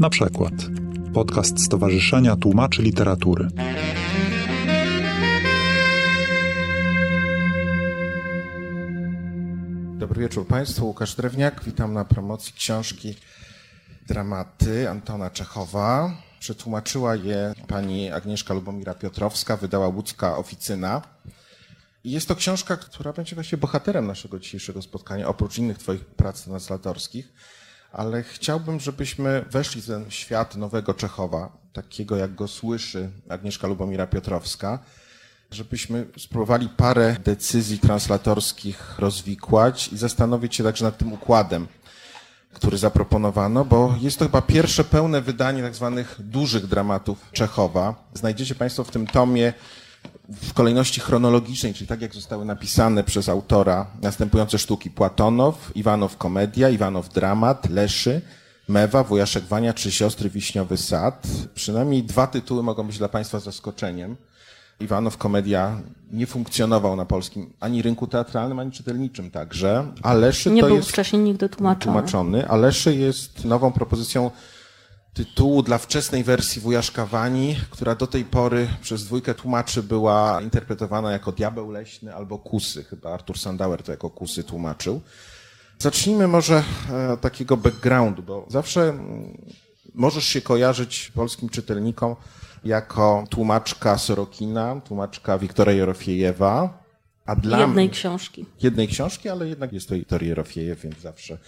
Na przykład podcast Stowarzyszenia Tłumaczy Literatury. Dobry wieczór Państwu. Łukasz Drewniak. Witam na promocji książki Dramaty Antona Czechowa. Przetłumaczyła je pani Agnieszka Lubomira Piotrowska, wydała łódzka oficyna. Jest to książka, która będzie właściwie bohaterem naszego dzisiejszego spotkania, oprócz innych Twoich prac translatorskich. Ale chciałbym, żebyśmy weszli w ten świat nowego Czechowa, takiego jak go słyszy Agnieszka Lubomira Piotrowska, żebyśmy spróbowali parę decyzji translatorskich rozwikłać i zastanowić się także nad tym układem, który zaproponowano, bo jest to chyba pierwsze pełne wydanie tak zwanych dużych dramatów Czechowa. Znajdziecie Państwo w tym tomie w kolejności chronologicznej, czyli tak jak zostały napisane przez autora następujące sztuki Płatonow, Iwanow Komedia, Iwanow Dramat, Leszy, Mewa, Wujaszek Wania, Trzy Siostry, Wiśniowy Sad. Przynajmniej dwa tytuły mogą być dla Państwa zaskoczeniem. Iwanow Komedia nie funkcjonował na polskim ani rynku teatralnym, ani czytelniczym także, a Leszy nie to był jest wcześniej nigdy tłumaczony. tłumaczony, a Leszy jest nową propozycją tytułu dla wczesnej wersji Wujaszka Wani, która do tej pory przez dwójkę tłumaczy była interpretowana jako Diabeł Leśny albo Kusy. Chyba Artur Sandauer to jako Kusy tłumaczył. Zacznijmy może e, od takiego backgroundu, bo zawsze mm, możesz się kojarzyć polskim czytelnikom jako tłumaczka Sorokina, tłumaczka Wiktora Jorofiejewa, a dla Jednej mnie, książki. jednej książki, ale jednak jest to Wiktor Jorofiejew, więc zawsze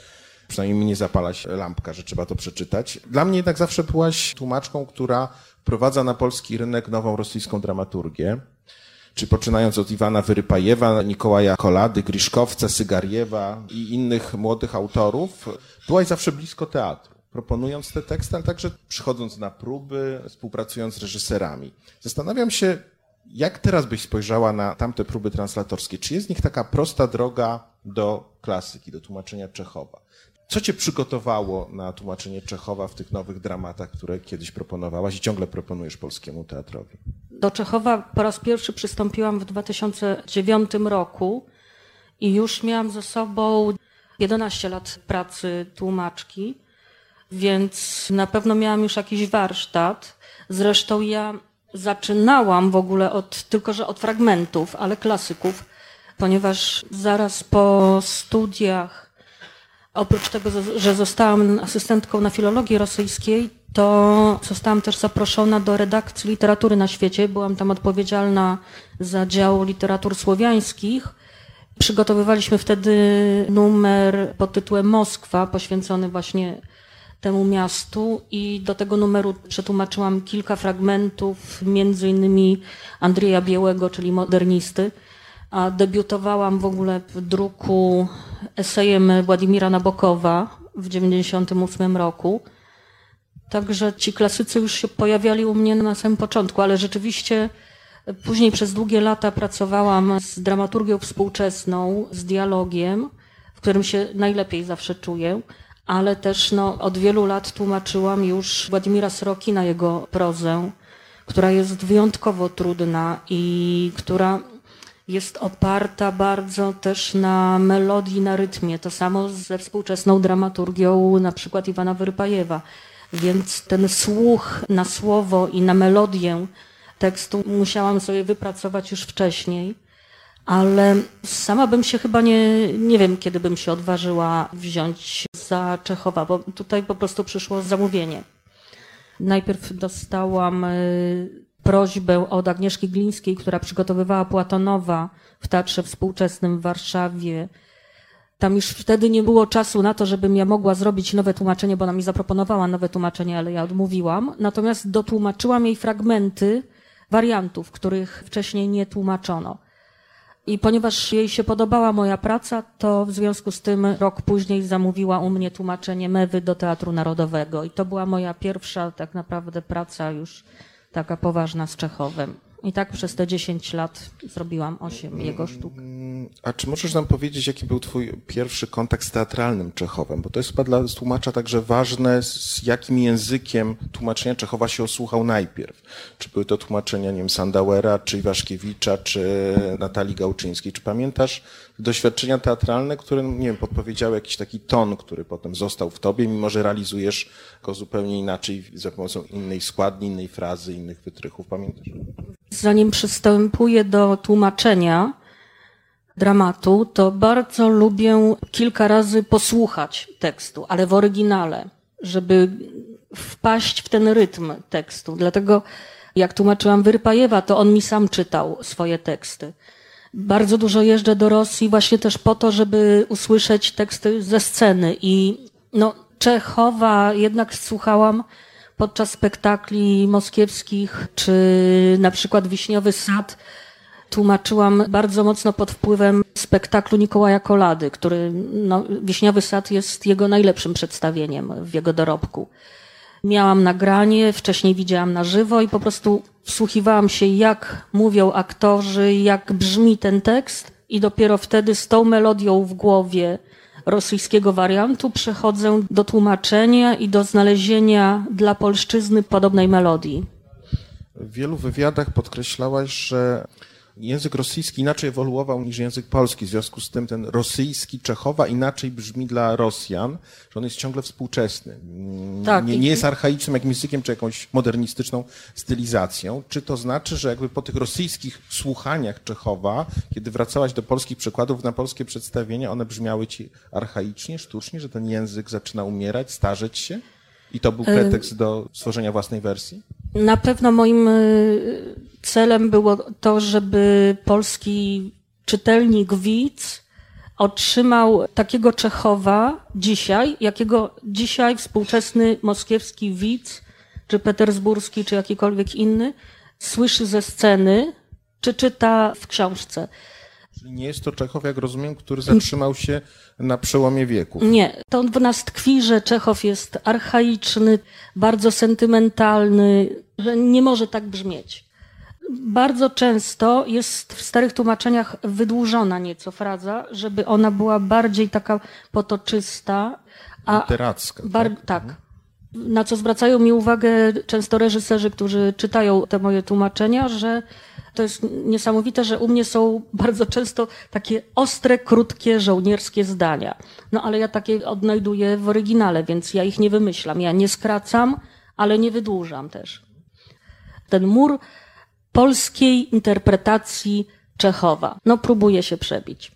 przynajmniej mi nie zapala się lampka, że trzeba to przeczytać. Dla mnie jednak zawsze byłaś tłumaczką, która wprowadza na polski rynek nową rosyjską dramaturgię. Czy poczynając od Iwana Wyrypajewa, Nikołaja Kolady, Griszkowca, Sygariewa i innych młodych autorów, byłaś zawsze blisko teatru, proponując te teksty, ale także przychodząc na próby, współpracując z reżyserami. Zastanawiam się, jak teraz byś spojrzała na tamte próby translatorskie? Czy jest w nich taka prosta droga do klasyki, do tłumaczenia Czechowa? Co cię przygotowało na tłumaczenie Czechowa w tych nowych dramatach, które kiedyś proponowałaś i ciągle proponujesz polskiemu teatrowi? Do Czechowa po raz pierwszy przystąpiłam w 2009 roku i już miałam ze sobą 11 lat pracy tłumaczki, więc na pewno miałam już jakiś warsztat. Zresztą ja zaczynałam w ogóle od, tylko że od fragmentów, ale klasyków, ponieważ zaraz po studiach Oprócz tego, że zostałam asystentką na filologii rosyjskiej, to zostałam też zaproszona do redakcji literatury na świecie. Byłam tam odpowiedzialna za dział literatur słowiańskich. Przygotowywaliśmy wtedy numer pod tytułem Moskwa, poświęcony właśnie temu miastu i do tego numeru przetłumaczyłam kilka fragmentów, między innymi Andrzeja Białego, czyli modernisty a debiutowałam w ogóle w druku esejem Władimira Nabokowa w 1998 roku. Także ci klasycy już się pojawiali u mnie na samym początku, ale rzeczywiście później przez długie lata pracowałam z dramaturgią współczesną, z dialogiem, w którym się najlepiej zawsze czuję, ale też no, od wielu lat tłumaczyłam już Władimira Srokina jego prozę, która jest wyjątkowo trudna i która jest oparta bardzo też na melodii, na rytmie. To samo ze współczesną dramaturgią na przykład Iwana Wyrypajewa. Więc ten słuch na słowo i na melodię tekstu musiałam sobie wypracować już wcześniej. Ale sama bym się chyba nie, nie wiem, kiedy bym się odważyła wziąć za Czechowa, bo tutaj po prostu przyszło zamówienie. Najpierw dostałam y, prośbę od Agnieszki Glińskiej, która przygotowywała Platonowa w Teatrze Współczesnym w Warszawie. Tam już wtedy nie było czasu na to, żebym ja mogła zrobić nowe tłumaczenie, bo ona mi zaproponowała nowe tłumaczenie, ale ja odmówiłam. Natomiast dotłumaczyłam jej fragmenty wariantów, których wcześniej nie tłumaczono. I ponieważ jej się podobała moja praca, to w związku z tym rok później zamówiła u mnie tłumaczenie Mewy do Teatru Narodowego. I to była moja pierwsza tak naprawdę praca już taka poważna z Czechowem. I tak przez te 10 lat zrobiłam 8 jego sztuk. A czy możesz nam powiedzieć, jaki był twój pierwszy kontakt z teatralnym Czechowem? Bo to jest chyba dla tłumacza także ważne, z jakim językiem tłumaczenia Czechowa się osłuchał najpierw. Czy były to tłumaczenia, nie wiem, Sandauera, czy Iwaszkiewicza, czy Natalii Gałczyńskiej? Czy pamiętasz doświadczenia teatralne, które, nie wiem, podpowiedziały jakiś taki ton, który potem został w tobie, mimo że realizujesz go zupełnie inaczej za pomocą innej składni, innej frazy, innych wytrychów. Pamiętasz? Zanim przystępuję do tłumaczenia dramatu, to bardzo lubię kilka razy posłuchać tekstu, ale w oryginale, żeby wpaść w ten rytm tekstu. Dlatego jak tłumaczyłam Wyrpajewa, to on mi sam czytał swoje teksty. Bardzo dużo jeżdżę do Rosji właśnie też po to, żeby usłyszeć teksty ze sceny i no, Czechowa jednak słuchałam podczas spektakli moskiewskich, czy na przykład Wiśniowy Sad tłumaczyłam bardzo mocno pod wpływem spektaklu Nikołaja Kolady, który, no, Wiśniowy Sad jest jego najlepszym przedstawieniem w jego dorobku. Miałam nagranie, wcześniej widziałam na żywo i po prostu wsłuchiwałam się, jak mówią aktorzy, jak brzmi ten tekst, i dopiero wtedy z tą melodią w głowie rosyjskiego wariantu przechodzę do tłumaczenia i do znalezienia dla polszczyzny podobnej melodii. W wielu wywiadach podkreślałaś, że język rosyjski inaczej ewoluował niż język polski. W związku z tym ten rosyjski Czechowa inaczej brzmi dla Rosjan, że on jest ciągle współczesny. Tak. Nie, nie jest archaicznym jakimś językiem czy jakąś modernistyczną stylizacją. Czy to znaczy, że jakby po tych rosyjskich słuchaniach Czechowa, kiedy wracałaś do polskich przykładów na polskie przedstawienia, one brzmiały ci archaicznie, sztucznie, że ten język zaczyna umierać, starzeć się? I to był pretekst do stworzenia własnej wersji? Na pewno moim y, celem było to, żeby polski czytelnik, widz otrzymał takiego Czechowa dzisiaj, jakiego dzisiaj współczesny moskiewski widz, czy petersburski, czy jakikolwiek inny, słyszy ze sceny, czy czyta w książce. Czyli nie jest to Czechow, jak rozumiem, który zatrzymał się na przełomie wieków. Nie, to w nas tkwi, że Czechow jest archaiczny, bardzo sentymentalny, że nie może tak brzmieć. Bardzo często jest w starych tłumaczeniach wydłużona nieco fraza, żeby ona była bardziej taka potoczysta. A Literacka. Bar- tak. tak. Na co zwracają mi uwagę często reżyserzy, którzy czytają te moje tłumaczenia, że to jest niesamowite, że u mnie są bardzo często takie ostre, krótkie, żołnierskie zdania. No ale ja takie odnajduję w oryginale, więc ja ich nie wymyślam. Ja nie skracam, ale nie wydłużam też. Ten mur polskiej interpretacji Czechowa. No próbuje się przebić.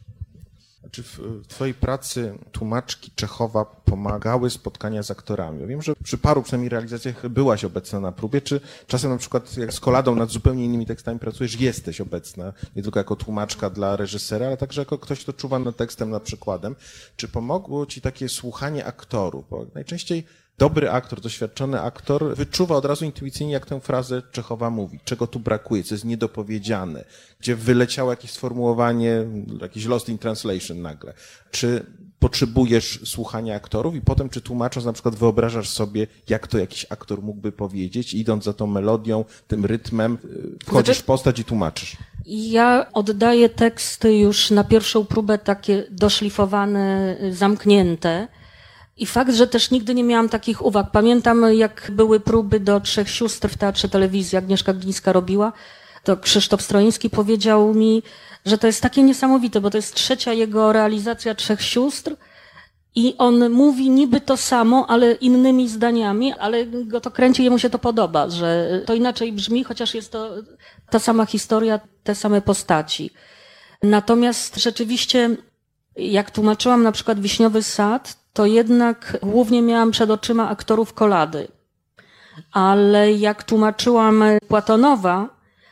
Czy w Twojej pracy tłumaczki Czechowa pomagały spotkania z aktorami? Wiem, że przy paru przynajmniej realizacjach byłaś obecna na próbie. Czy czasem na przykład jak z koladą nad zupełnie innymi tekstami pracujesz, jesteś obecna nie tylko jako tłumaczka dla reżysera, ale także jako ktoś, kto czuwa nad tekstem, nad przykładem. Czy pomogło Ci takie słuchanie aktorów? Bo najczęściej dobry aktor, doświadczony aktor wyczuwa od razu intuicyjnie, jak tę frazę Czechowa mówi, czego tu brakuje, co jest niedopowiedziane, gdzie wyleciało jakieś sformułowanie, jakiś lost in translation nagle. Czy potrzebujesz słuchania aktorów i potem, czy tłumacząc, na przykład wyobrażasz sobie, jak to jakiś aktor mógłby powiedzieć, idąc za tą melodią, tym rytmem, y, wchodzisz w postać i tłumaczysz? Ja oddaję teksty już na pierwszą próbę takie doszlifowane, zamknięte, i fakt, że też nigdy nie miałam takich uwag. Pamiętam, jak były próby do Trzech Sióstr w Teatrze Telewizji, Agnieszka Glińska robiła, to Krzysztof Stroiński powiedział mi, że to jest takie niesamowite, bo to jest trzecia jego realizacja Trzech Sióstr i on mówi niby to samo, ale innymi zdaniami, ale go to kręci, jemu się to podoba, że to inaczej brzmi, chociaż jest to ta sama historia, te same postaci. Natomiast rzeczywiście, jak tłumaczyłam na przykład Wiśniowy Sad, to jednak głównie miałam przed oczyma aktorów kolady. Ale jak tłumaczyłam Platonowa,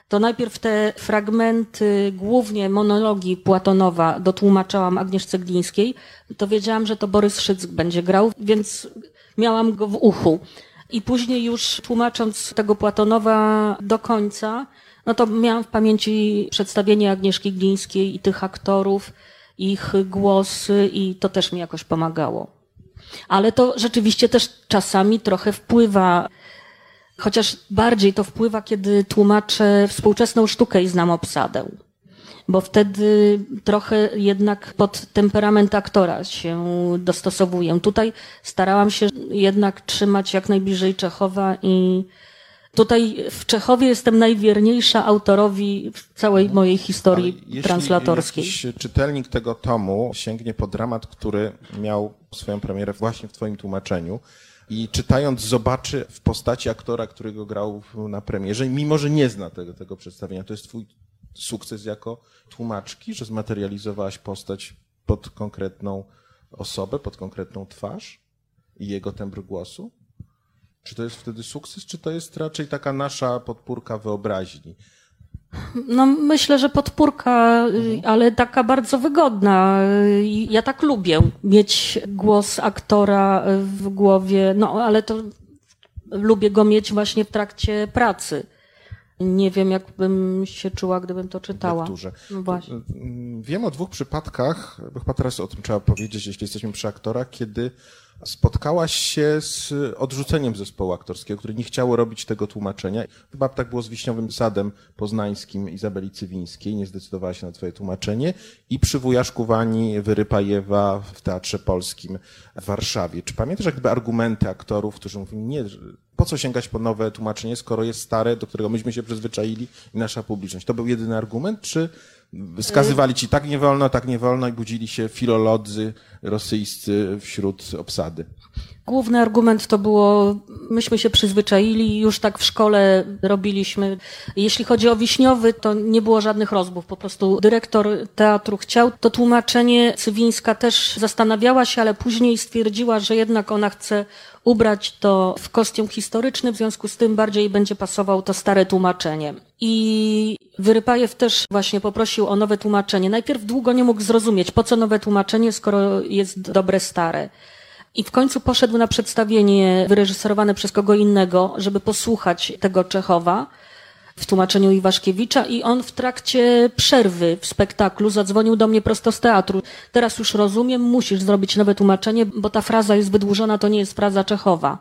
to najpierw te fragmenty, głównie monologii Platonowa dotłumaczałam Agnieszce Glińskiej, to wiedziałam, że to Borys Szyck będzie grał, więc miałam go w uchu. I później już tłumacząc tego Platonowa do końca, no to miałam w pamięci przedstawienie Agnieszki Glińskiej i tych aktorów, ich głosy i to też mi jakoś pomagało. Ale to rzeczywiście też czasami trochę wpływa, chociaż bardziej to wpływa, kiedy tłumaczę współczesną sztukę i znam obsadę. Bo wtedy trochę jednak pod temperament aktora się dostosowuję. Tutaj starałam się jednak trzymać jak najbliżej Czechowa i Tutaj w Czechowie jestem najwierniejsza autorowi w całej mojej historii jeśli translatorskiej. Jeśli czytelnik tego tomu sięgnie po dramat, który miał swoją premierę właśnie w twoim tłumaczeniu i czytając zobaczy w postaci aktora, którego grał na premierze, mimo że nie zna tego, tego przedstawienia, to jest twój sukces jako tłumaczki, że zmaterializowałaś postać pod konkretną osobę, pod konkretną twarz i jego tembr głosu? Czy to jest wtedy sukces, czy to jest raczej taka nasza podpórka wyobraźni? No myślę, że podpórka, y, ale taka bardzo wygodna. Ja tak lubię mieć głos aktora w głowie, no ale to lubię go mieć właśnie w trakcie pracy. Nie wiem, jakbym się czuła, gdybym to czytała. No właśnie. Mm, Wiem o dwóch przypadkach, bo chyba teraz o tym trzeba powiedzieć, jeśli jesteśmy przy aktorach, kiedy spotkałaś się z odrzuceniem zespołu aktorskiego, które nie chciało robić tego tłumaczenia. Chyba tak było z Wiśniowym Sadem Poznańskim Izabeli Cywińskiej, nie zdecydowała się na twoje tłumaczenie i przy Wujaszku Wani Wyrypajewa w Teatrze Polskim w Warszawie. Czy pamiętasz jakby argumenty aktorów, którzy mówili, nie, po co sięgać po nowe tłumaczenie, skoro jest stare, do którego myśmy się przyzwyczaili i nasza publiczność? To był jedyny argument, czy skazywali ci tak nie wolno, tak nie wolno i budzili się filolodzy rosyjscy wśród obsady? Główny argument to było, myśmy się przyzwyczaili, już tak w szkole robiliśmy. Jeśli chodzi o Wiśniowy, to nie było żadnych rozmów, po prostu dyrektor teatru chciał. To tłumaczenie Cywińska też zastanawiała się, ale później stwierdziła, że jednak ona chce ubrać to w kostium historyczny, w związku z tym bardziej będzie pasował to stare tłumaczenie. I Wyrypajew też właśnie poprosił o nowe tłumaczenie. Najpierw długo nie mógł zrozumieć, po co nowe tłumaczenie, skoro jest dobre stare. I w końcu poszedł na przedstawienie wyreżyserowane przez kogo innego, żeby posłuchać tego Czechowa w tłumaczeniu Iwaszkiewicza i on w trakcie przerwy w spektaklu zadzwonił do mnie prosto z teatru. Teraz już rozumiem, musisz zrobić nowe tłumaczenie, bo ta fraza jest wydłużona, to nie jest fraza Czechowa.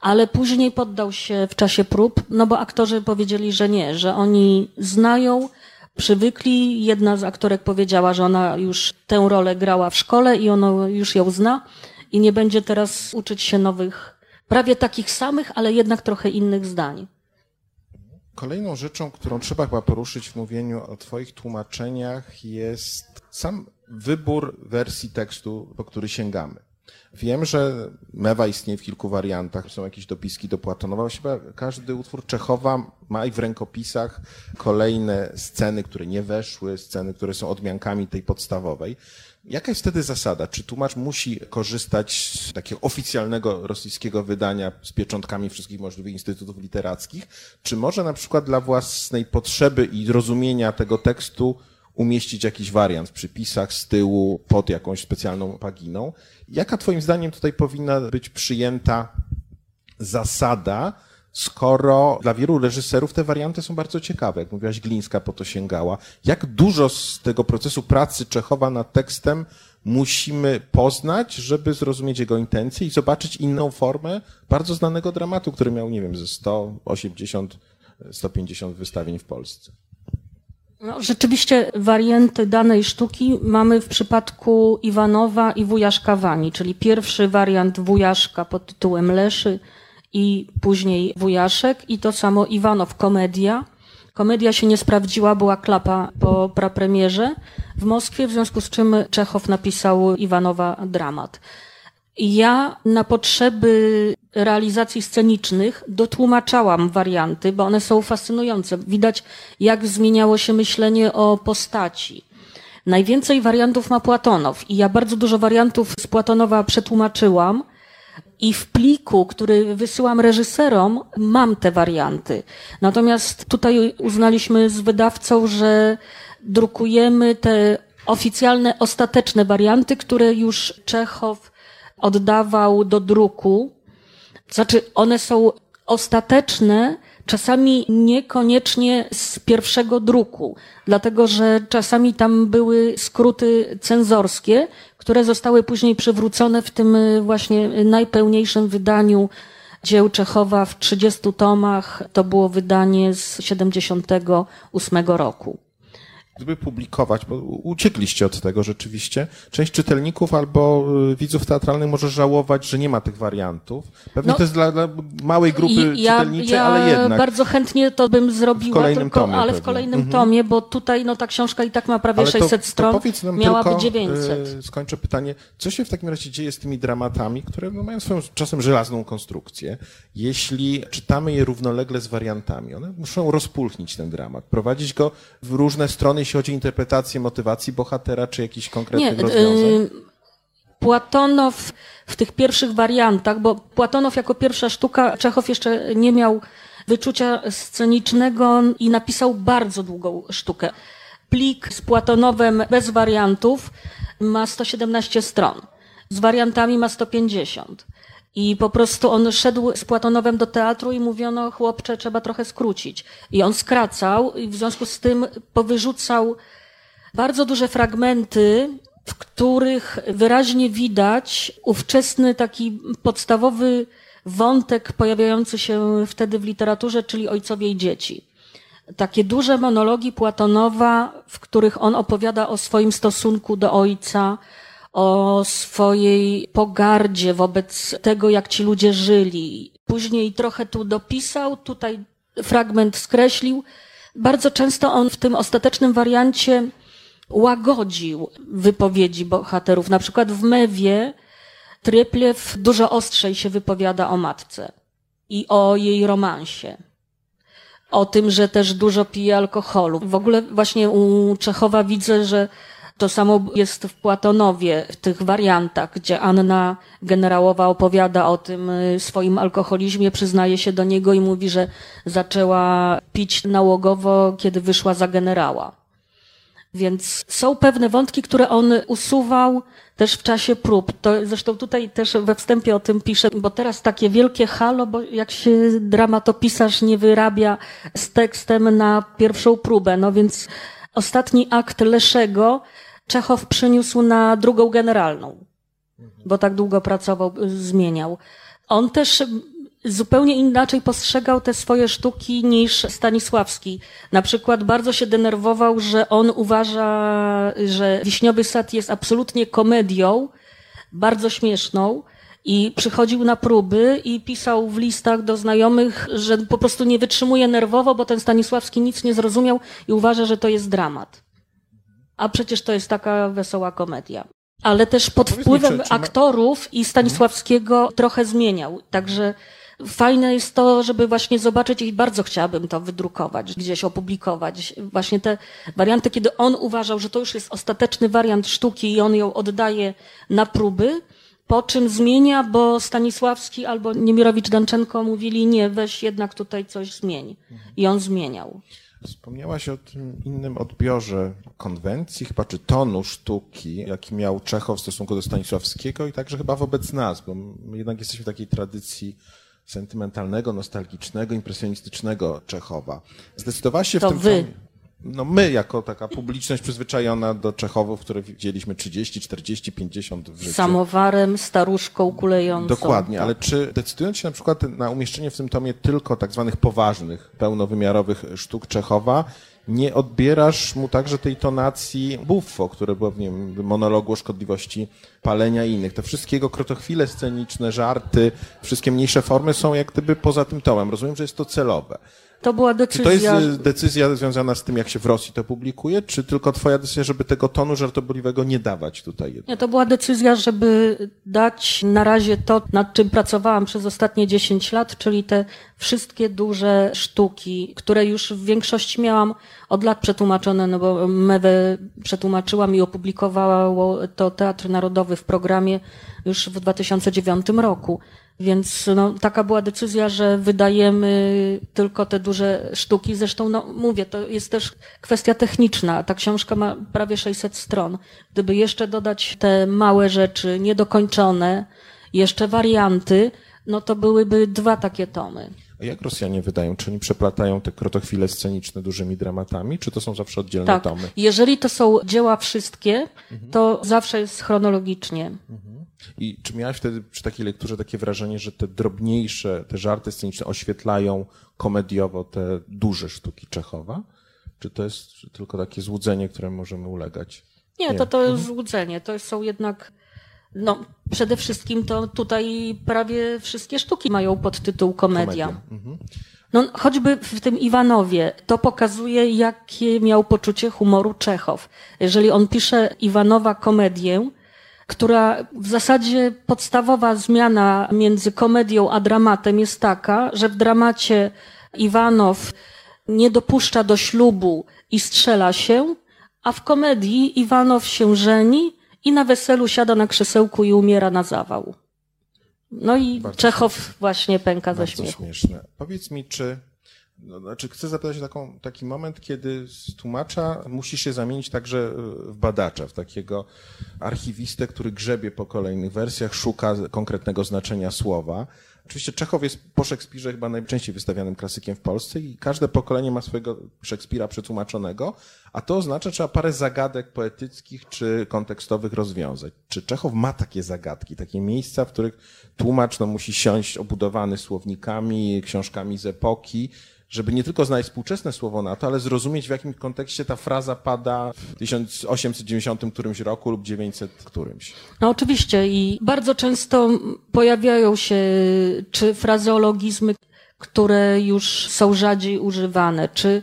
Ale później poddał się w czasie prób, no bo aktorzy powiedzieli, że nie, że oni znają, przywykli. Jedna z aktorek powiedziała, że ona już tę rolę grała w szkole i ona już ją zna i nie będzie teraz uczyć się nowych, prawie takich samych, ale jednak trochę innych zdań. Kolejną rzeczą, którą trzeba chyba poruszyć w mówieniu o Twoich tłumaczeniach, jest sam wybór wersji tekstu, po który sięgamy. Wiem, że mewa istnieje w kilku wariantach, są jakieś dopiski do Platonowa. Chyba każdy utwór Czechowa ma i w rękopisach kolejne sceny, które nie weszły, sceny, które są odmiankami tej podstawowej. Jaka jest wtedy zasada? Czy tłumacz musi korzystać z takiego oficjalnego rosyjskiego wydania z pieczątkami wszystkich możliwych instytutów literackich? Czy może na przykład dla własnej potrzeby i zrozumienia tego tekstu umieścić jakiś wariant w przypisach z tyłu pod jakąś specjalną paginą? Jaka Twoim zdaniem tutaj powinna być przyjęta zasada, skoro dla wielu reżyserów te warianty są bardzo ciekawe. Jak mówiłaś, Glińska po to sięgała. Jak dużo z tego procesu pracy Czechowa nad tekstem musimy poznać, żeby zrozumieć jego intencje i zobaczyć inną formę bardzo znanego dramatu, który miał, nie wiem, ze 180, 150 wystawień w Polsce. No, rzeczywiście warianty danej sztuki mamy w przypadku Iwanowa i Wujaszka Wani, czyli pierwszy wariant Wujaszka pod tytułem Leszy i później Wujaszek i to samo Iwanow komedia. Komedia się nie sprawdziła, była klapa po prapremierze w Moskwie, w związku z czym Czechow napisał Iwanowa dramat. Ja na potrzeby realizacji scenicznych dotłumaczałam warianty, bo one są fascynujące. Widać, jak zmieniało się myślenie o postaci. Najwięcej wariantów ma Platonow i ja bardzo dużo wariantów z Platonowa przetłumaczyłam i w pliku, który wysyłam reżyserom, mam te warianty. Natomiast tutaj uznaliśmy z wydawcą, że drukujemy te oficjalne, ostateczne warianty, które już Czechow oddawał do druku. Znaczy, one są ostateczne, czasami niekoniecznie z pierwszego druku, dlatego że czasami tam były skróty cenzorskie, które zostały później przywrócone w tym właśnie najpełniejszym wydaniu dzieł Czechowa w 30 tomach. To było wydanie z 78 roku. Gdyby publikować, bo uciekliście od tego rzeczywiście, część czytelników albo y, widzów teatralnych może żałować, że nie ma tych wariantów. Pewnie No, to jest dla, dla małej grupy ja, czytelniczej, ja ale jednak. bardzo chętnie to bym zrobiła, kolejnym tylko, tomie ale pewnie. w kolejnym Mhm. tomie, bo tutaj no, ta książka i tak ma prawie Ale to- 600 to stron, powiedz nam miałaby tylko, 900. y, skończę pytanie, co się w takim razie dzieje z tymi dramatami, które no, mają swoją czasem żelazną konstrukcję, jeśli czytamy je równolegle z wariantami? One muszą rozpulchnić ten dramat, prowadzić go w różne strony, jeśli chodzi o interpretację motywacji bohatera, czy jakichś konkretnych Nie, rozwiązań. y, Płatonow w tych pierwszych wariantach, bo Płatonow jako pierwsza sztuka, Czechow jeszcze nie miał wyczucia scenicznego i napisał bardzo długą sztukę. Plik z Płatonowem bez wariantów ma 117 stron. Z wariantami ma 150. I po prostu on szedł z Płatonowem do teatru i mówiono, chłopcze, trzeba trochę skrócić. I on skracał i w związku z tym powyrzucał bardzo duże fragmenty, w których wyraźnie widać ówczesny taki podstawowy wątek pojawiający się wtedy w literaturze, czyli ojcowie i dzieci. Takie duże monologi Platonowa, w których on opowiada o swoim stosunku do ojca, o swojej pogardzie wobec tego, jak ci ludzie żyli. Później trochę tu dopisał, tutaj fragment skreślił. Bardzo często on w tym ostatecznym wariancie łagodził wypowiedzi bohaterów. Na przykład w Mewie Tryplew dużo ostrzej się wypowiada o matce i o jej romansie. O tym, że też dużo pije alkoholu. W ogóle właśnie u Czechowa widzę, że to samo jest w Platonowie, w tych wariantach, gdzie Anna generałowa opowiada o tym y, swoim alkoholizmie, przyznaje się do niego i mówi, że zaczęła pić nałogowo, kiedy wyszła za generała. Więc są pewne wątki, które on usuwał też w czasie prób. To zresztą tutaj też we wstępie o tym piszę, bo teraz takie wielkie halo, bo jak się dramatopisarz nie wyrabia z tekstem na pierwszą próbę, no więc ostatni akt Leszego Czechow przyniósł na drugą generalną, bo tak długo pracował, zmieniał. On też zupełnie inaczej postrzegał te swoje sztuki niż Stanisławski. Na przykład bardzo się denerwował, że on uważa, że Wiśniowy Sad jest absolutnie komedią, bardzo śmieszną. I przychodził na próby i pisał w listach do znajomych, że po prostu nie wytrzymuje nerwowo, bo ten Stanisławski nic nie zrozumiał i uważa, że to jest dramat. A przecież to jest taka wesoła komedia. Ale też pod wpływem czy- czy ma- aktorów i Stanisławskiego trochę zmieniał. Także fajne jest to, żeby właśnie zobaczyć i bardzo chciałabym to wydrukować, gdzieś opublikować. Właśnie te warianty, kiedy on uważał, że to już jest ostateczny wariant sztuki i on ją oddaje na próby, po czym zmienia, bo Stanisławski albo Niemirowicz-Danczenko mówili, nie, weź jednak tutaj coś zmień. I on zmieniał. Wspomniałaś o tym innym odbiorze konwencji, chyba czy tonu sztuki, jaki miał Czechow w stosunku do Stanisławskiego i także chyba wobec nas, bo my jednak jesteśmy w takiej tradycji sentymentalnego, nostalgicznego, impresjonistycznego Czechowa. Zdecydowałaś się To w tym wy. tomie- No my, jako taka publiczność przyzwyczajona do Czechowów, które widzieliśmy 30, 40, 50 w życiu. Samowarem, staruszką kulejącą. Dokładnie, Tak. ale czy decydując się na przykład na umieszczenie w tym tomie tylko tak zwanych poważnych, pełnowymiarowych sztuk Czechowa, nie odbierasz mu także tej tonacji buffo, które było w nim monologu o szkodliwości palenia i innych. Te wszystkie jego krotochwile sceniczne, żarty, wszystkie mniejsze formy są jak gdyby poza tym tomem. Rozumiem, że jest to celowe. To była Czy decyzja. to jest y, decyzja związana z tym, jak się w Rosji to publikuje, czy tylko twoja decyzja, żeby tego tonu żartobliwego nie dawać tutaj? jednak? Nie, to była decyzja, żeby dać na razie to, nad czym pracowałam przez ostatnie 10 lat, czyli te wszystkie duże sztuki, które już w większości miałam od lat przetłumaczone, no bo Mewę przetłumaczyłam i opublikowało to Teatr Narodowy w programie już w 2009 roku. Więc no, taka była decyzja, że wydajemy tylko te duże sztuki. Zresztą, no, mówię, to jest też kwestia techniczna. Ta książka ma prawie 600 stron. Gdyby jeszcze dodać te małe rzeczy, niedokończone, jeszcze warianty, no to byłyby dwa takie tomy. A jak Rosjanie wydają? Czy oni przeplatają te krotochwile sceniczne dużymi dramatami, czy to są zawsze oddzielne Tak. tomy? Jeżeli to są dzieła wszystkie, to zawsze jest chronologicznie. I czy miałaś wtedy przy takiej lekturze takie wrażenie, że te drobniejsze, te żarty sceniczne oświetlają komediowo te duże sztuki Czechowa? Czy to jest tylko takie złudzenie, któremu możemy ulegać? Nie, Nie. to to jest złudzenie. To są jednak, no przede wszystkim to tutaj prawie wszystkie sztuki mają podtytuł komedia. Komedia. Mhm. No, choćby w tym Iwanowie to pokazuje, jakie miał poczucie humoru Czechow. Jeżeli on pisze Iwanowa komedię, która w zasadzie podstawowa zmiana między komedią a dramatem jest taka, że w dramacie Iwanow nie dopuszcza do ślubu i strzela się, a w komedii Iwanow się żeni i na weselu siada na krzesełku i umiera na zawał. No i Bardzo Czechow właśnie pęka ze śmiechu. śmieszne. Powiedz mi, czy. No, znaczy chcę zapytać o taką, taki moment, kiedy z tłumacza musisz się zamienić także y, w badacza, w takiego archiwistę, który grzebie po kolejnych wersjach, szuka konkretnego znaczenia słowa. Oczywiście Czechow jest po Szekspirze chyba najczęściej wystawianym klasykiem w Polsce i każde pokolenie ma swojego Szekspira przetłumaczonego, a to oznacza, że trzeba parę zagadek poetyckich czy kontekstowych rozwiązać. Czy Czechow ma takie zagadki, takie miejsca, w których tłumacz no, musi siąść obudowany słownikami, książkami z epoki, żeby nie tylko znaleźć współczesne słowo na to, ale zrozumieć, w jakim kontekście ta fraza pada w 1890 którymś roku lub 900 którymś. No oczywiście i bardzo często pojawiają się czy frazeologizmy, które już są rzadziej używane, czy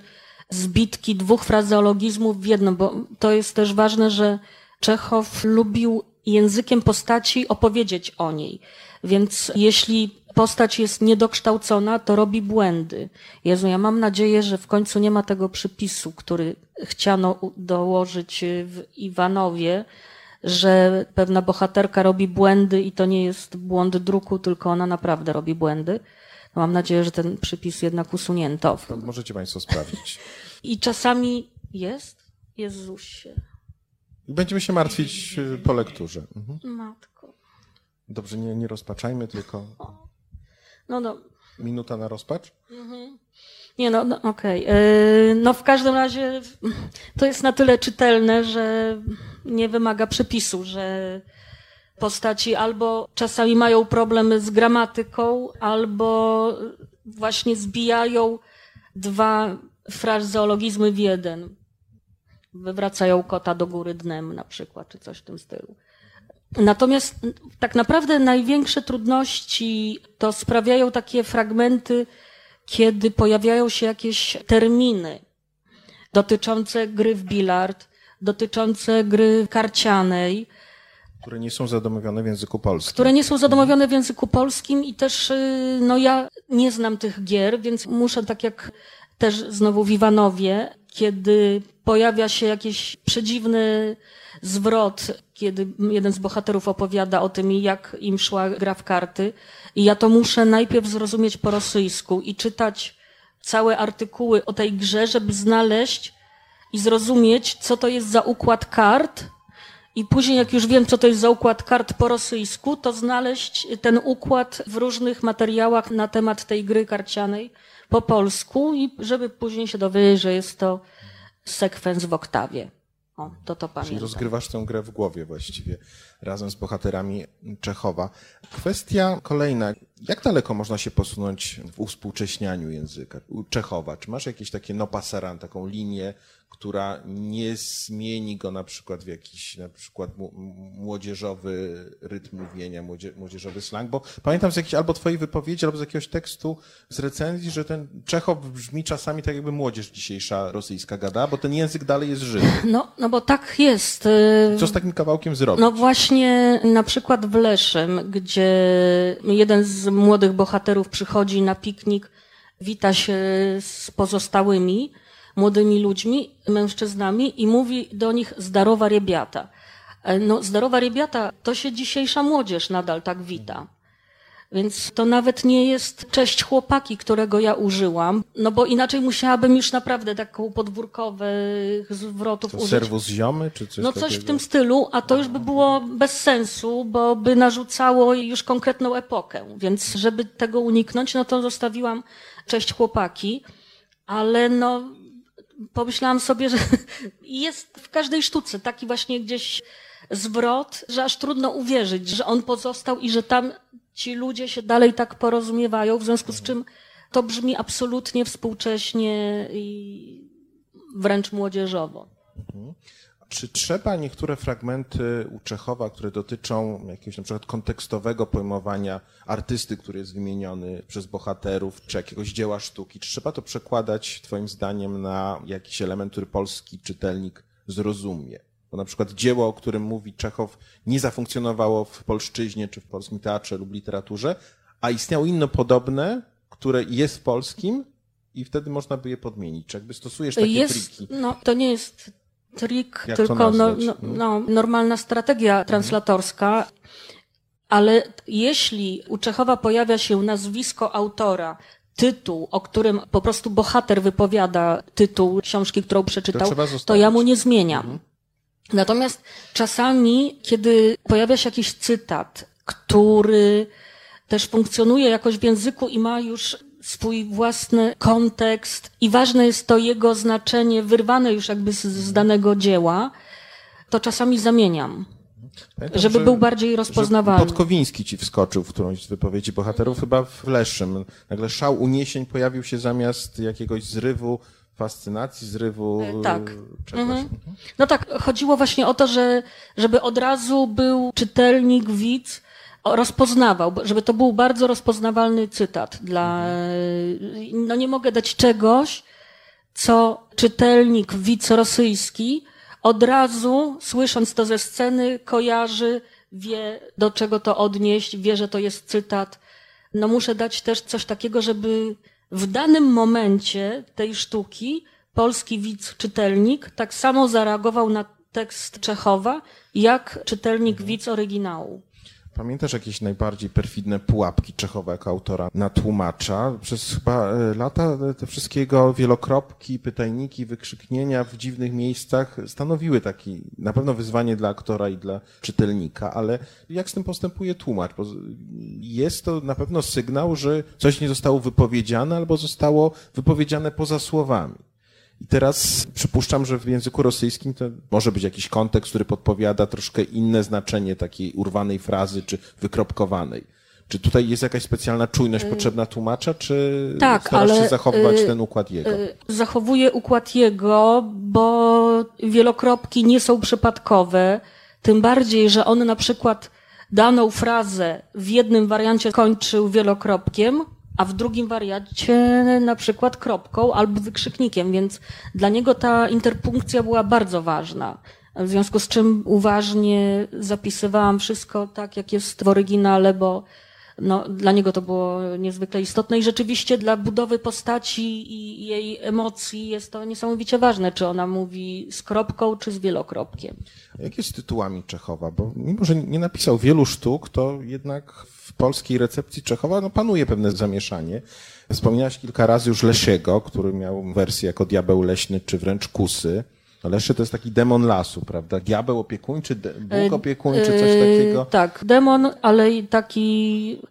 zbitki dwóch frazeologizmów w jedno, bo to jest też ważne, że Czechow lubił językiem postaci opowiedzieć o niej. Więc jeśli postać jest niedokształcona, to robi błędy. Jezu, ja mam nadzieję, że w końcu nie ma tego przypisu, który chciano dołożyć w Iwanowie, że pewna bohaterka robi błędy i to nie jest błąd druku, tylko ona naprawdę robi błędy. No mam nadzieję, że ten przypis jednak usunięto. To możecie Państwo sprawdzić. I czasami jest? Jezusie. Będziemy się martwić y, po lekturze. Mhm. Matko. Dobrze, nie, nie rozpaczajmy, tylko No, no, minuta na rozpacz. Nie, no, no okej. Yy, No w każdym razie to jest na tyle czytelne, że nie wymaga przepisu, że postaci albo czasami mają problemy z gramatyką, albo właśnie zbijają dwa frazeologizmy w jeden. Wywracają kota do góry dnem na przykład, czy coś w tym stylu. Natomiast tak naprawdę największe trudności to sprawiają takie fragmenty, kiedy pojawiają się jakieś terminy dotyczące gry w bilard, dotyczące gry karcianej, które nie są zadomowione w języku polskim. które nie są zadomowione w języku polskim i też, y, no ja nie znam tych gier, więc muszę tak jak też znowu w Iwanowie, kiedy pojawia się jakiś przedziwny zwrot, kiedy jeden z bohaterów opowiada o tym, jak im szła gra w karty i ja to muszę najpierw zrozumieć po rosyjsku i czytać całe artykuły o tej grze, żeby znaleźć i zrozumieć, co to jest za układ kart, i później, jak już wiem, co to jest za układ kart po rosyjsku, to znaleźć ten układ w różnych materiałach na temat tej gry karcianej po polsku i żeby później się dowiedzieć, że jest to sekwens w oktawie. O, to to Czyli pamiętam. rozgrywasz tę grę w głowie właściwie razem z bohaterami Czechowa. Kwestia kolejna. Jak daleko można się posunąć w uwspółcześnianiu języka Czechowa? Czy masz jakieś takie no passeran, taką linię, która nie zmieni go na przykład w jakiś na przykład młodzieżowy rytm mówienia, młodzie, młodzieżowy slang? Bo pamiętam z jakiejś albo twojej wypowiedzi, albo z jakiegoś tekstu z recenzji, że ten Czechow brzmi czasami tak jakby młodzież dzisiejsza rosyjska gada, bo ten język dalej jest żywy. No, no bo tak jest. y, Co z takim kawałkiem zrobić? No właśnie na przykład w Leszem, gdzie jeden z młodych bohaterów przychodzi na piknik, wita się z pozostałymi młodymi ludźmi, mężczyznami i mówi do nich zdarowa rebiata. E, No zdarowa rebiata to się dzisiejsza młodzież nadal tak wita. Więc to nawet nie jest cześć chłopaki, którego ja użyłam, no bo inaczej musiałabym już naprawdę taką podwórkowych zwrotów To użyć. serwus ziomy, czy coś No coś takiego? w tym stylu, a to już by było bez sensu, bo by narzucało już konkretną epokę. Więc żeby tego uniknąć, no to zostawiłam cześć chłopaki, ale no pomyślałam sobie, że jest w każdej sztuce taki właśnie gdzieś zwrot, że aż trudno uwierzyć, że on pozostał i że tam ci ludzie się dalej tak porozumiewają, w związku z czym to brzmi absolutnie współcześnie i wręcz młodzieżowo. Czy trzeba niektóre fragmenty u Czechowa, które dotyczą jakiegoś na przykład kontekstowego pojmowania artysty, który jest wymieniony przez bohaterów, czy jakiegoś dzieła sztuki, czy trzeba to przekładać Twoim zdaniem na jakiś element, który polski czytelnik zrozumie? Bo na przykład dzieło, o którym mówi Czechow, nie zafunkcjonowało w polszczyźnie, czy w polskim teatrze lub literaturze, a istniało inne podobne, które jest w polskim i wtedy można by je podmienić. Czy jakby stosujesz takie jest, triki? No, to nie jest trik, Jak to tylko no, no, no, normalna strategia translatorska. Ale jeśli u Czechowa pojawia się nazwisko autora, tytuł, o którym po prostu bohater wypowiada tytuł książki, którą przeczytał, to, zostawić. ja mu nie zmieniam. Natomiast czasami, kiedy pojawia się jakiś cytat, który też funkcjonuje jakoś w języku i ma już swój własny kontekst i ważne jest to jego znaczenie wyrwane już jakby z, z danego dzieła, to czasami zamieniam. Pamiętam, Żeby był bardziej rozpoznawalny. Podkowiński ci wskoczył w którąś z wypowiedzi bohaterów, chyba w Leszczym. Nagle szał uniesień pojawił się zamiast jakiegoś zrywu fascynacji, zrywu E, tak. e, czegoś. Mhm. No tak, chodziło właśnie o to, że, żeby od razu był czytelnik, widz, rozpoznawał, żeby to był bardzo rozpoznawalny cytat dla, no nie mogę dać czegoś, co czytelnik, widz rosyjski od razu, słysząc to ze sceny, kojarzy, wie do czego to odnieść, wie, że to jest cytat. No muszę dać też coś takiego, żeby w danym momencie tej sztuki polski widz, czytelnik tak samo zareagował na tekst Czechowa, jak czytelnik, widz oryginału. Pamiętasz jakieś najbardziej perfidne pułapki Czechowa jako autora na tłumacza? Przez chyba e, lata te wszystkie jego wielokropki, pytajniki, wykrzyknienia w dziwnych miejscach stanowiły taki na pewno wyzwanie dla aktora i dla czytelnika, ale jak z tym postępuje tłumacz? Bo jest to na pewno sygnał, że coś nie zostało wypowiedziane albo zostało wypowiedziane poza słowami. I teraz przypuszczam, że w języku rosyjskim to może być jakiś kontekst, który podpowiada troszkę inne znaczenie takiej urwanej frazy czy wykropkowanej. Czy tutaj jest jakaś specjalna czujność potrzebna tłumacza, czy tak, starasz ale, się zachować y, ten układ jego? Zachowuję układ jego, bo wielokropki nie są przypadkowe. Tym bardziej, że on na przykład daną frazę w jednym wariancie kończył wielokropkiem, a w drugim wariancie na przykład kropką albo wykrzyknikiem, więc dla niego ta interpunkcja była bardzo ważna. W związku z czym uważnie zapisywałam wszystko tak, jak jest w oryginale, bo no, dla niego to było niezwykle istotne i rzeczywiście dla budowy postaci i jej emocji jest to niesamowicie ważne, czy ona mówi z kropką, czy z wielokropkiem. A jak jest z tytułami Czechowa? Bo mimo, że nie napisał wielu sztuk, to jednak w polskiej recepcji Czechowa no, panuje pewne zamieszanie. Wspomniałaś kilka razy już Lesiego, który miał wersję jako diabeł leśny, czy wręcz kusy. No Leszy to jest taki demon lasu, prawda? Diabeł opiekuńczy, de- Bóg opiekuńczy, coś takiego. Yy, tak, demon, ale i taki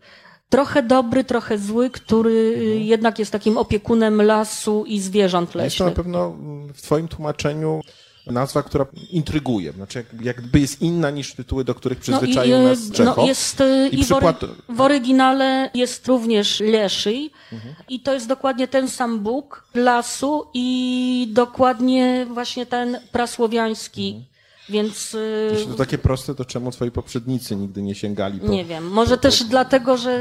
trochę dobry, trochę zły, który Mhm. jednak jest takim opiekunem lasu i zwierząt Jest to na leśnych. pewno w twoim tłumaczeniu nazwa, która intryguje. Znaczy jak- jakby jest inna niż tytuły, do których przyzwyczaił i, nas e, Czechow. No jest, e, I i przykład- w oryginale jest również Leszyj Mhm. i to jest dokładnie ten sam Bóg lasu i dokładnie właśnie ten prasłowiański, Mhm. więc e, Jeśli to takie proste, to czemu twoi poprzednicy nigdy nie sięgali po... nie wiem, może też dlatego, że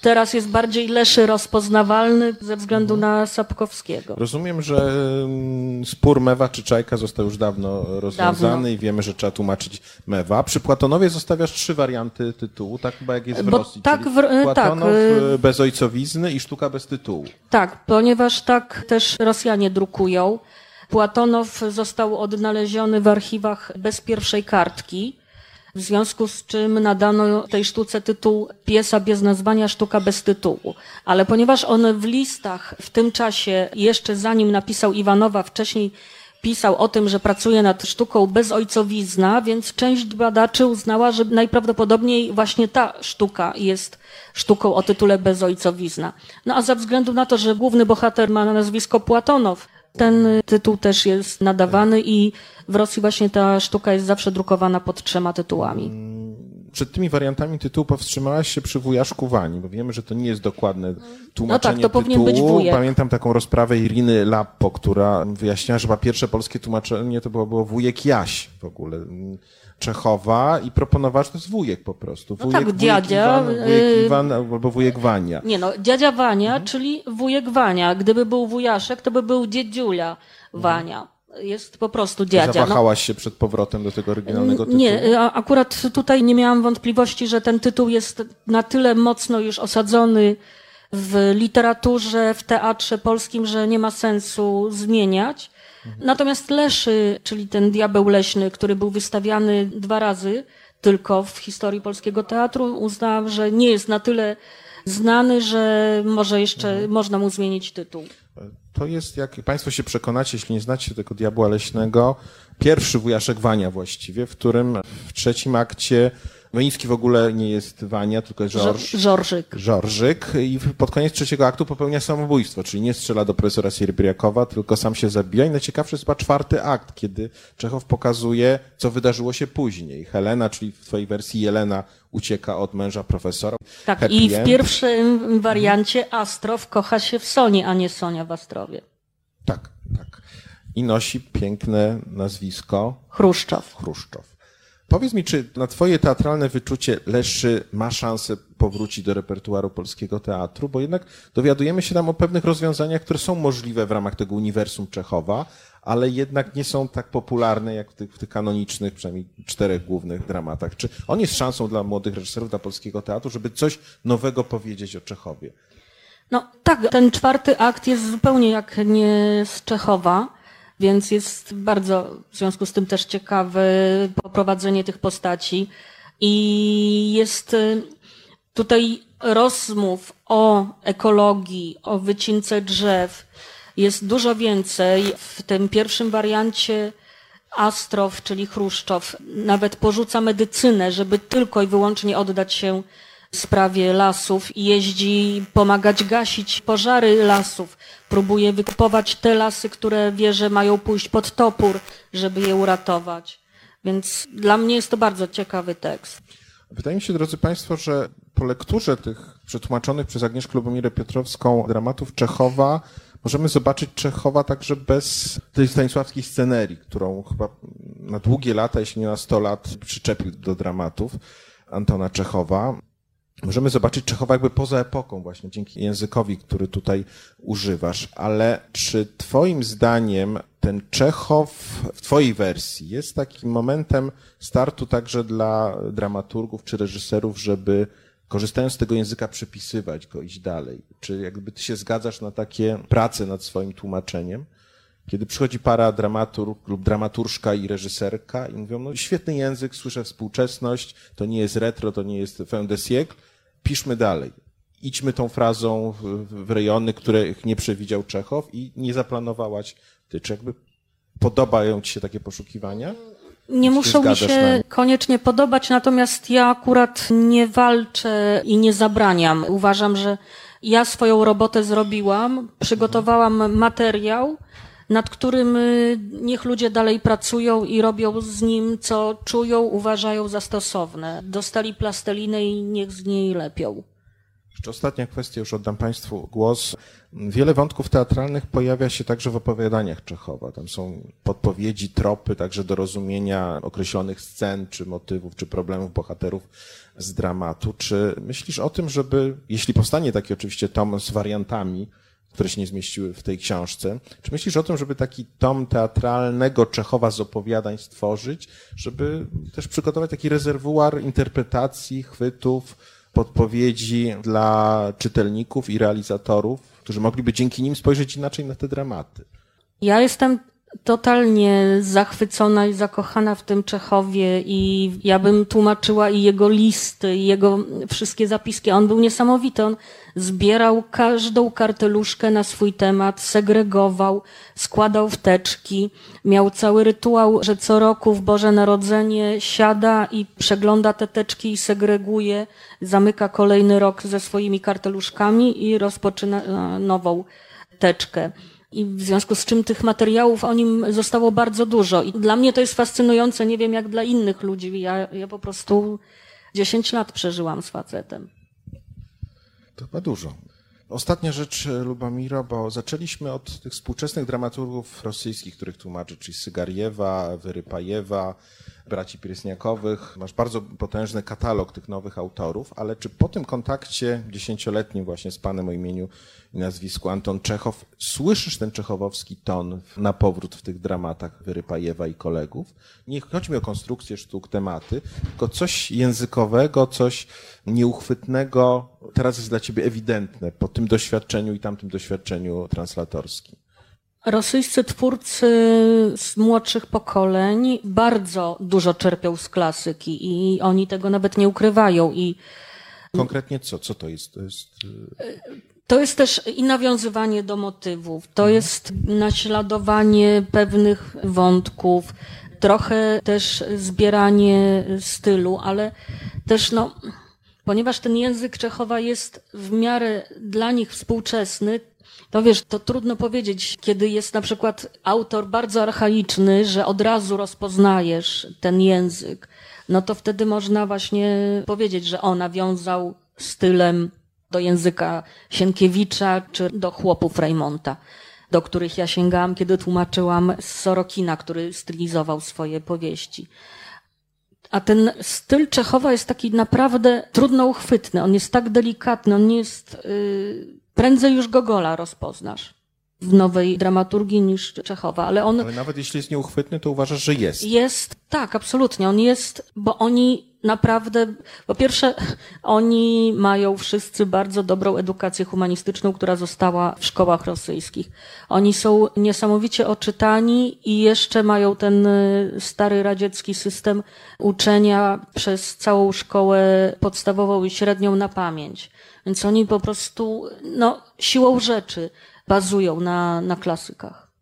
teraz jest bardziej Leszy rozpoznawalny ze względu na Sapkowskiego. Rozumiem, że mm, spór Mewa czy Czajka został już dawno rozwiązany Dawno. i wiemy, że trzeba tłumaczyć Mewa. Przy Płatonowie zostawiasz trzy warianty tytułu, tak chyba jak jest w Bo Rosji. tak w- e, Płatonow tak, e, bez ojcowizny i sztuka bez tytułu. Tak, ponieważ tak też Rosjanie drukują. Płatonow został odnaleziony w archiwach bez pierwszej kartki, w związku z czym nadano tej sztuce tytuł Piesa bez nazwania, sztuka bez tytułu. Ale ponieważ on w listach w tym czasie, jeszcze zanim napisał Iwanowa, wcześniej pisał o tym, że pracuje nad sztuką bez ojcowizna, więc część badaczy uznała, że najprawdopodobniej właśnie ta sztuka jest sztuką o tytule bez ojcowizna. No a ze względu na to, że główny bohater ma nazwisko Płatonow, ten tytuł też jest nadawany i w Rosji właśnie ta sztuka jest zawsze drukowana pod trzema tytułami. przed tymi wariantami tytułu powstrzymałaś się przy wujaszku Wani, bo wiemy, że to nie jest dokładne tłumaczenie no tak, to powinien tytułu. być wujek. Pamiętam taką rozprawę Iriny Lappo, która wyjaśniała, że chyba pierwsze polskie tłumaczenie to było, było wujek Jaś w ogóle. Czechowa i proponowała, że to jest wujek po prostu. No Wujek, tak, wujek dziadzia, Iwan, wujek y- Iwan albo wujek Wania. Nie no, dziadzia Wania, czyli wujek Wania. Gdyby był wujaszek, to by był dziedziulia Wania. Jest po prostu dziadzia. No, Zawahałaś się przed powrotem do tego oryginalnego tytułu? Nie, akurat tutaj nie miałam wątpliwości, że ten tytuł jest na tyle mocno już osadzony w literaturze, w teatrze polskim, że nie ma sensu zmieniać. Natomiast Leszy, czyli ten diabeł leśny, który był wystawiany dwa razy tylko w historii polskiego teatru, uznałam, że nie jest na tyle znany, że może jeszcze można mu zmienić tytuł. To jest, jak Państwo się przekonacie, jeśli nie znacie tego diabła leśnego, pierwszy wujaszek Wania właściwie, w którym w trzecim akcie Wojnicki w ogóle nie jest Wania, tylko Georges. Żorżyk. Żorżyk i pod koniec trzeciego aktu popełnia samobójstwo, czyli nie strzela do profesora Sierbriakowa, tylko sam się zabija i najciekawszy jest chyba czwarty akt, kiedy Czechow pokazuje, co wydarzyło się później. Helena, czyli w twojej wersji Jelena ucieka od męża profesora. Tak, Happy i w end. pierwszym wariancie Astrow kocha się w Sonie, a nie Sonia w Astrowie. Tak, tak. I nosi piękne nazwisko Chruszczow. Chruszczow. Powiedz mi, czy na twoje teatralne wyczucie Leszy ma szansę powrócić do repertuaru polskiego teatru? Bo jednak dowiadujemy się tam o pewnych rozwiązaniach, które są możliwe w ramach tego uniwersum Czechowa, ale jednak nie są tak popularne jak w tych, w tych kanonicznych, przynajmniej czterech głównych dramatach. Czy on jest szansą dla młodych reżyserów, dla polskiego teatru, żeby coś nowego powiedzieć o Czechowie? No tak, ten czwarty akt jest zupełnie jak nie z Czechowa, więc jest bardzo w związku z tym też ciekawe poprowadzenie tych postaci. I jest y, tutaj rozmów o ekologii, o wycince drzew. Jest dużo więcej. W tym pierwszym wariancie Astrow, czyli Chruszczow, nawet porzuca medycynę, żeby tylko i wyłącznie oddać się sprawie lasów i jeździ pomagać gasić pożary lasów. Próbuje wykupować te lasy, które wie, że mają pójść pod topór, żeby je uratować. Więc dla mnie jest to bardzo ciekawy tekst. Wydaje mi się, drodzy Państwo, że po lekturze tych przetłumaczonych przez Agnieszkę Lubomirę Piotrowską dramatów Czechowa możemy zobaczyć Czechowa także bez tej stanisławskiej scenerii, którą chyba na długie lata, jeśli nie na 100 lat, przyczepił do dramatów Antona Czechowa. Możemy zobaczyć Czechowa jakby poza epoką właśnie, dzięki językowi, który tutaj używasz. Ale czy twoim zdaniem ten Czechow w twojej wersji jest takim momentem startu także dla dramaturgów czy reżyserów, żeby korzystając z tego języka przepisywać go, iść dalej? Czy jakby ty się zgadzasz na takie prace nad swoim tłumaczeniem? Kiedy przychodzi para dramaturg lub dramaturżka i reżyserka i mówią, no świetny język, słyszę współczesność, to nie jest retro, to nie jest fin de siècle, piszmy dalej. Idźmy tą frazą w, rejony, których nie przewidział Czechow i nie zaplanowałaś ty. Czy jakby podobają ci się takie poszukiwania? Nie muszą mi się koniecznie podobać, natomiast ja akurat nie walczę i nie zabraniam. Uważam, że ja swoją robotę zrobiłam, przygotowałam materiał, nad którym y, niech ludzie dalej pracują i robią z nim, co czują, uważają za stosowne. Dostali plastelinę i niech z niej lepią. Jeszcze ostatnia kwestia, już oddam Państwu głos. Wiele wątków teatralnych pojawia się także w opowiadaniach Czechowa. Tam są podpowiedzi, tropy, także do rozumienia określonych scen, czy motywów, czy problemów bohaterów z dramatu. Czy myślisz o tym, żeby, jeśli powstanie taki oczywiście tom z wariantami, które się nie zmieściły w tej książce, czy myślisz o tym, żeby taki tom teatralnego Czechowa z opowiadań stworzyć, żeby też przygotować taki rezerwuar interpretacji, chwytów, podpowiedzi dla czytelników i realizatorów, którzy mogliby dzięki nim spojrzeć inaczej na te dramaty. Ja jestem totalnie zachwycona i zakochana w tym Czechowie i ja bym tłumaczyła i jego listy, i jego wszystkie zapiski. On był niesamowity. On zbierał każdą karteluszkę na swój temat, segregował, składał teczki. Miał cały rytuał, że co roku w Boże Narodzenie siada i przegląda te teczki i segreguje, zamyka kolejny rok ze swoimi karteluszkami i rozpoczyna e, nową teczkę. I w związku z czym tych materiałów o nim zostało bardzo dużo. I dla mnie to jest fascynujące, nie wiem jak dla innych ludzi. Ja, ja po prostu 10 lat przeżyłam z facetem. To chyba dużo. Ostatnia rzecz, Lubomiro, bo zaczęliśmy od tych współczesnych dramaturgów rosyjskich, których tłumaczy, czyli Sygariewa, Wyrypajewa, braci Piresniakowych. Masz bardzo potężny katalog tych nowych autorów, ale czy po tym kontakcie dziesięcioletnim właśnie z panem o imieniu i nazwisku Anton Czechow, słyszysz ten czechowowski ton na powrót w tych dramatach Wyrypajewa i kolegów? Nie chodzi mi o konstrukcję sztuk, tematy, tylko coś językowego, coś nieuchwytnego, teraz jest dla ciebie ewidentne po tym doświadczeniu i tamtym doświadczeniu translatorskim. Rosyjscy twórcy z młodszych pokoleń bardzo dużo czerpią z klasyki i oni tego nawet nie ukrywają. I Konkretnie co? Co to jest? To jest, to jest też i nawiązywanie do motywów, to jest naśladowanie pewnych wątków, trochę też zbieranie stylu, ale też no, ponieważ ten język Czechowa jest w miarę dla nich współczesny, to wiesz, to trudno powiedzieć, kiedy jest na przykład autor bardzo archaiczny, że od razu rozpoznajesz ten język, no to wtedy można właśnie powiedzieć, że on nawiązał stylem do języka Sienkiewicza czy do chłopów Raymonta, do których ja sięgałam, kiedy tłumaczyłam z Sorokina, który stylizował swoje powieści. A ten styl Czechowa jest taki naprawdę trudno uchwytny. On jest tak delikatny, on nie jest. Yy, prędzej już Gogola rozpoznasz w nowej dramaturgii niż Czechowa, ale on. ale nawet jeśli jest nieuchwytny, to uważasz, że jest. Jest, tak, absolutnie. On jest, bo oni naprawdę, po pierwsze, oni mają wszyscy bardzo dobrą edukację humanistyczną, która została w szkołach rosyjskich. Oni są niesamowicie oczytani i jeszcze mają ten y, stary radziecki system uczenia przez całą szkołę podstawową i średnią na pamięć. Więc oni po prostu, no, siłą rzeczy bazują na, na klasykach.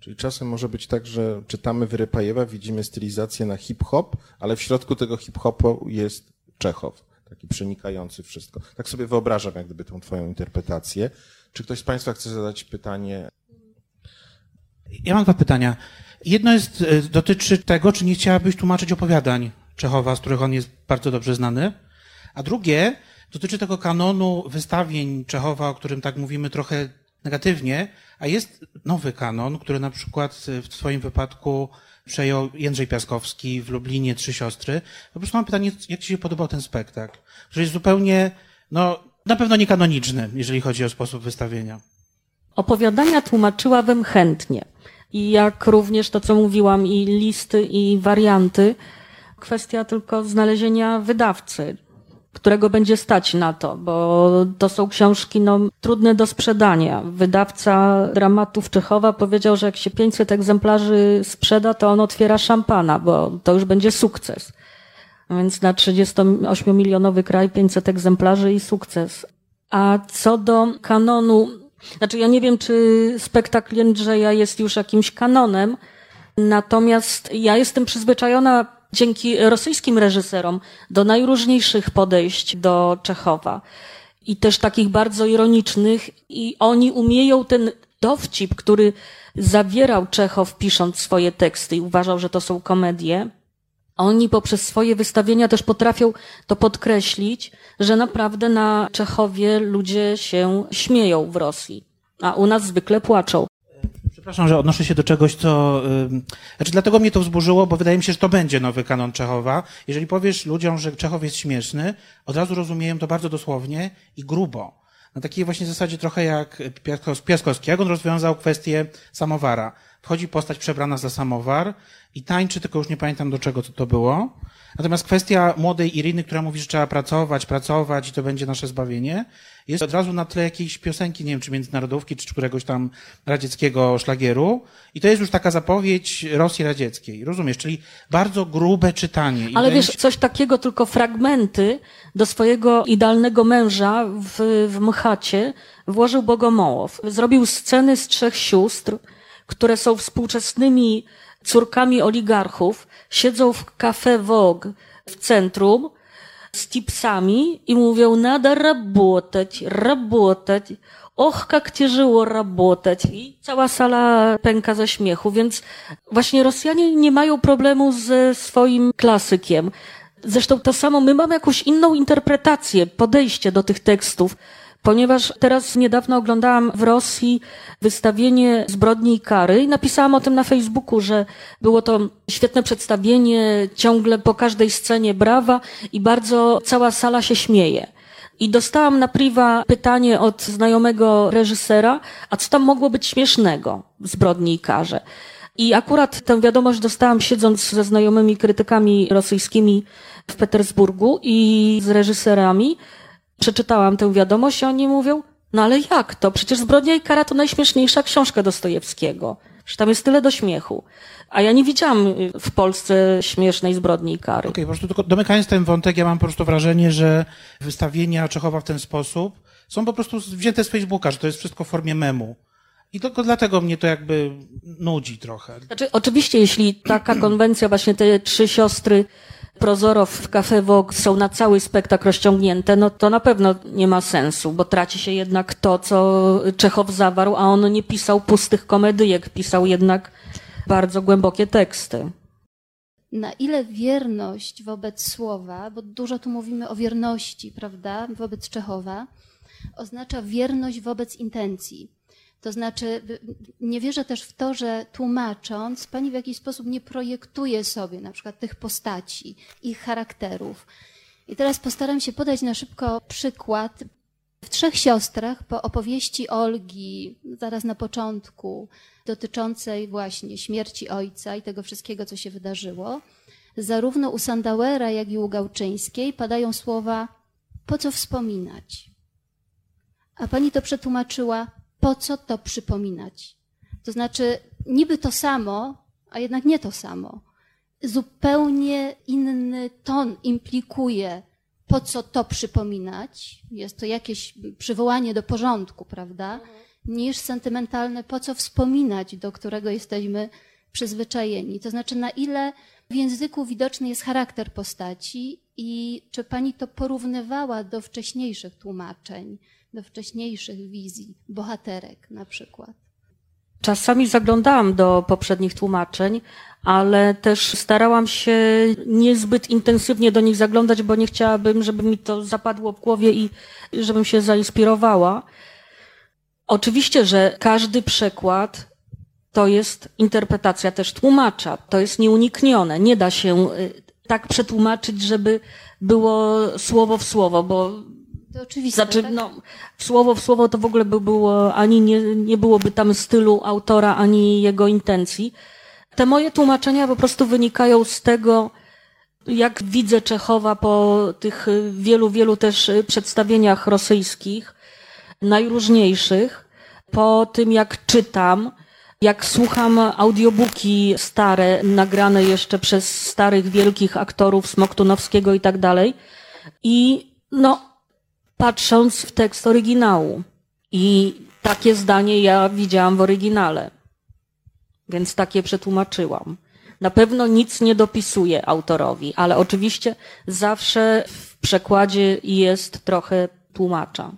Czyli czasem może być tak, że czytamy Wyrypajewa, widzimy stylizację na hip-hop, ale w środku tego hip-hopu jest Czechow, taki przenikający wszystko. Tak sobie wyobrażam jak gdyby tą twoją interpretację. Czy ktoś z państwa chce zadać pytanie? Ja mam dwa pytania. Jedno jest, e, dotyczy tego, czy nie chciałabyś tłumaczyć opowiadań Czechowa, z których on jest bardzo dobrze znany. A drugie dotyczy tego kanonu wystawień Czechowa, o którym tak mówimy trochę negatywnie, a jest nowy kanon, który na przykład w swoim wypadku przejął Jędrzej Piaskowski w Lublinie Trzy Siostry. Po prostu mam pytanie, jak Ci się podobał ten spektakl? Który jest zupełnie, no, na pewno niekanoniczny, jeżeli chodzi o sposób wystawienia. Opowiadania tłumaczyłabym chętnie. I jak również to, co mówiłam, i listy, i warianty. Kwestia tylko znalezienia wydawcy, którego będzie stać na to, bo to są książki no, trudne do sprzedania. Wydawca dramatów Czechowa powiedział, że jak się 500 egzemplarzy sprzeda, to on otwiera szampana, bo to już będzie sukces. Więc na 38-milionowy kraj 500 egzemplarzy i sukces. A co do kanonu, znaczy ja nie wiem, czy spektakl Jędrzeja jest już jakimś kanonem, natomiast ja jestem przyzwyczajona dzięki rosyjskim reżyserom do najróżniejszych podejść do Czechowa i też takich bardzo ironicznych i oni umieją ten dowcip, który zawierał Czechow pisząc swoje teksty i uważał, że to są komedie. Oni poprzez swoje wystawienia też potrafią to podkreślić, że naprawdę na Czechowie ludzie się śmieją w Rosji, a u nas zwykle płaczą. Przepraszam, że odnoszę się do czegoś, co. Znaczy, dlatego mnie to wzburzyło, bo wydaje mi się, że to będzie nowy kanon Czechowa. Jeżeli powiesz ludziom, że Czechow jest śmieszny, od razu rozumieją to bardzo dosłownie i grubo. Na takiej właśnie zasadzie trochę jak Piaskowski. Jak on rozwiązał kwestię samowara. Wchodzi postać przebrana za samowar i tańczy, tylko już nie pamiętam do czego to, to było. Natomiast kwestia młodej Iriny, która mówi, że trzeba pracować, pracować i to będzie nasze zbawienie, jest od razu na tle jakiejś piosenki, nie wiem, czy międzynarodówki, czy któregoś tam radzieckiego szlagieru. I to jest już taka zapowiedź Rosji radzieckiej. Rozumiesz? Czyli bardzo grube czytanie. Ale wiesz, coś takiego, tylko fragmenty do swojego idealnego męża w, w Mchacie włożył Bogomołow. Zrobił sceny z trzech sióstr, które są współczesnymi córkami oligarchów, siedzą w Café Vogue w centrum z tipsami i mówią, nada работать, работать. Och, jak тяжело работать. I cała sala pęka ze śmiechu, więc właśnie Rosjanie nie mają problemu ze swoim klasykiem. Zresztą to samo, my mamy jakąś inną interpretację, podejście do tych tekstów, ponieważ teraz niedawno oglądałam w Rosji wystawienie zbrodni i kary i napisałam o tym na Facebooku, że było to świetne przedstawienie, ciągle po każdej scenie brawa i bardzo cała sala się śmieje. I dostałam na priwa pytanie od znajomego reżysera, a co tam mogło być śmiesznego w zbrodni i karze? I akurat tę wiadomość dostałam siedząc ze znajomymi krytykami rosyjskimi w Petersburgu i z reżyserami. Przeczytałam tę wiadomość i oni mówią, no ale jak to? Przecież Zbrodnia i kara to najśmieszniejsza książka Dostojewskiego. Że tam jest tyle do śmiechu. A ja nie widziałam w Polsce śmiesznej zbrodni i kary. Okej, okay, po prostu tylko domykając ten wątek, ja mam po prostu wrażenie, że wystawienia Czechowa w ten sposób są po prostu wzięte z Facebooka, że to jest wszystko w formie memu. I tylko dlatego mnie to jakby nudzi trochę. Znaczy, oczywiście, jeśli taka konwencja, właśnie te trzy siostry Prozorow w Cafe Vogue są na cały spektakl rozciągnięte, no to na pewno nie ma sensu, bo traci się jednak to, co Czechow zawarł, a on nie pisał pustych komedyjek, pisał jednak bardzo głębokie teksty. Na ile wierność wobec słowa, bo dużo tu mówimy o wierności, prawda, wobec Czechowa, oznacza wierność wobec intencji. To znaczy, nie wierzę też w to, że tłumacząc, pani w jakiś sposób nie projektuje sobie na przykład tych postaci, ich charakterów. I teraz postaram się podać na szybko przykład. W Trzech Siostrach, po opowieści Olgi, zaraz na początku, dotyczącej właśnie śmierci ojca i tego wszystkiego, co się wydarzyło, zarówno u Sandauera, jak i u Gałczyńskiej padają słowa po co wspominać? A pani to przetłumaczyła po co to przypominać? To znaczy, niby to samo, a jednak nie to samo. Zupełnie inny ton implikuje, po co to przypominać. Jest to jakieś przywołanie do porządku, prawda? Niż sentymentalne, po co wspominać, do którego jesteśmy przyzwyczajeni. To znaczy, na ile w języku widoczny jest charakter postaci i czy pani to porównywała do wcześniejszych tłumaczeń? Do wcześniejszych wizji bohaterek na przykład. Czasami zaglądałam do poprzednich tłumaczeń, ale też starałam się niezbyt intensywnie do nich zaglądać, bo nie chciałabym, żeby mi to zapadło w głowie i żebym się zainspirowała. Oczywiście, że każdy przekład to jest interpretacja też tłumacza. To jest nieuniknione. Nie da się y, tak przetłumaczyć, żeby było słowo w słowo, bo to oczywiste, znaczy, tak? no, słowo w słowo to w ogóle by było, ani nie, nie byłoby tam stylu autora, ani jego intencji. Te moje tłumaczenia po prostu wynikają z tego, jak widzę Czechowa po tych wielu, wielu też przedstawieniach rosyjskich, najróżniejszych, po tym jak czytam, jak słucham audiobooki stare, nagrane jeszcze przez starych, wielkich aktorów Smoktunowskiego i tak dalej. I no, patrząc w tekst oryginału. I takie zdanie ja widziałam w oryginale. Więc takie przetłumaczyłam. Na pewno nic nie dopisuje autorowi, ale oczywiście zawsze w przekładzie jest trochę tłumacza.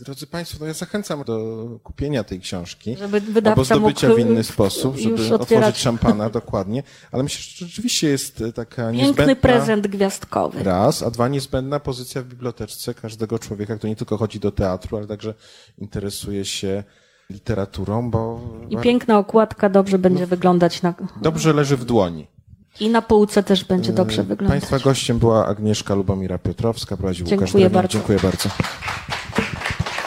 Drodzy Państwo, no ja zachęcam do kupienia tej książki, żeby albo zdobycia mógł w inny sposób, żeby otworzyć szampana, dokładnie. Ale myślę, że rzeczywiście jest e, taka Piękny niezbędna... prezent gwiazdkowy. Raz, a dwa, niezbędna pozycja w biblioteczce każdego człowieka, kto nie tylko chodzi do teatru, ale także interesuje się literaturą, bo... I piękna okładka dobrze będzie no, wyglądać na... Dobrze leży w dłoni. I na półce też będzie e, dobrze wyglądać. Państwa gościem była Agnieszka Lubomira Piotrowska, prowadził Dziękuję Łukasz bardzo. Dziękuję bardzo.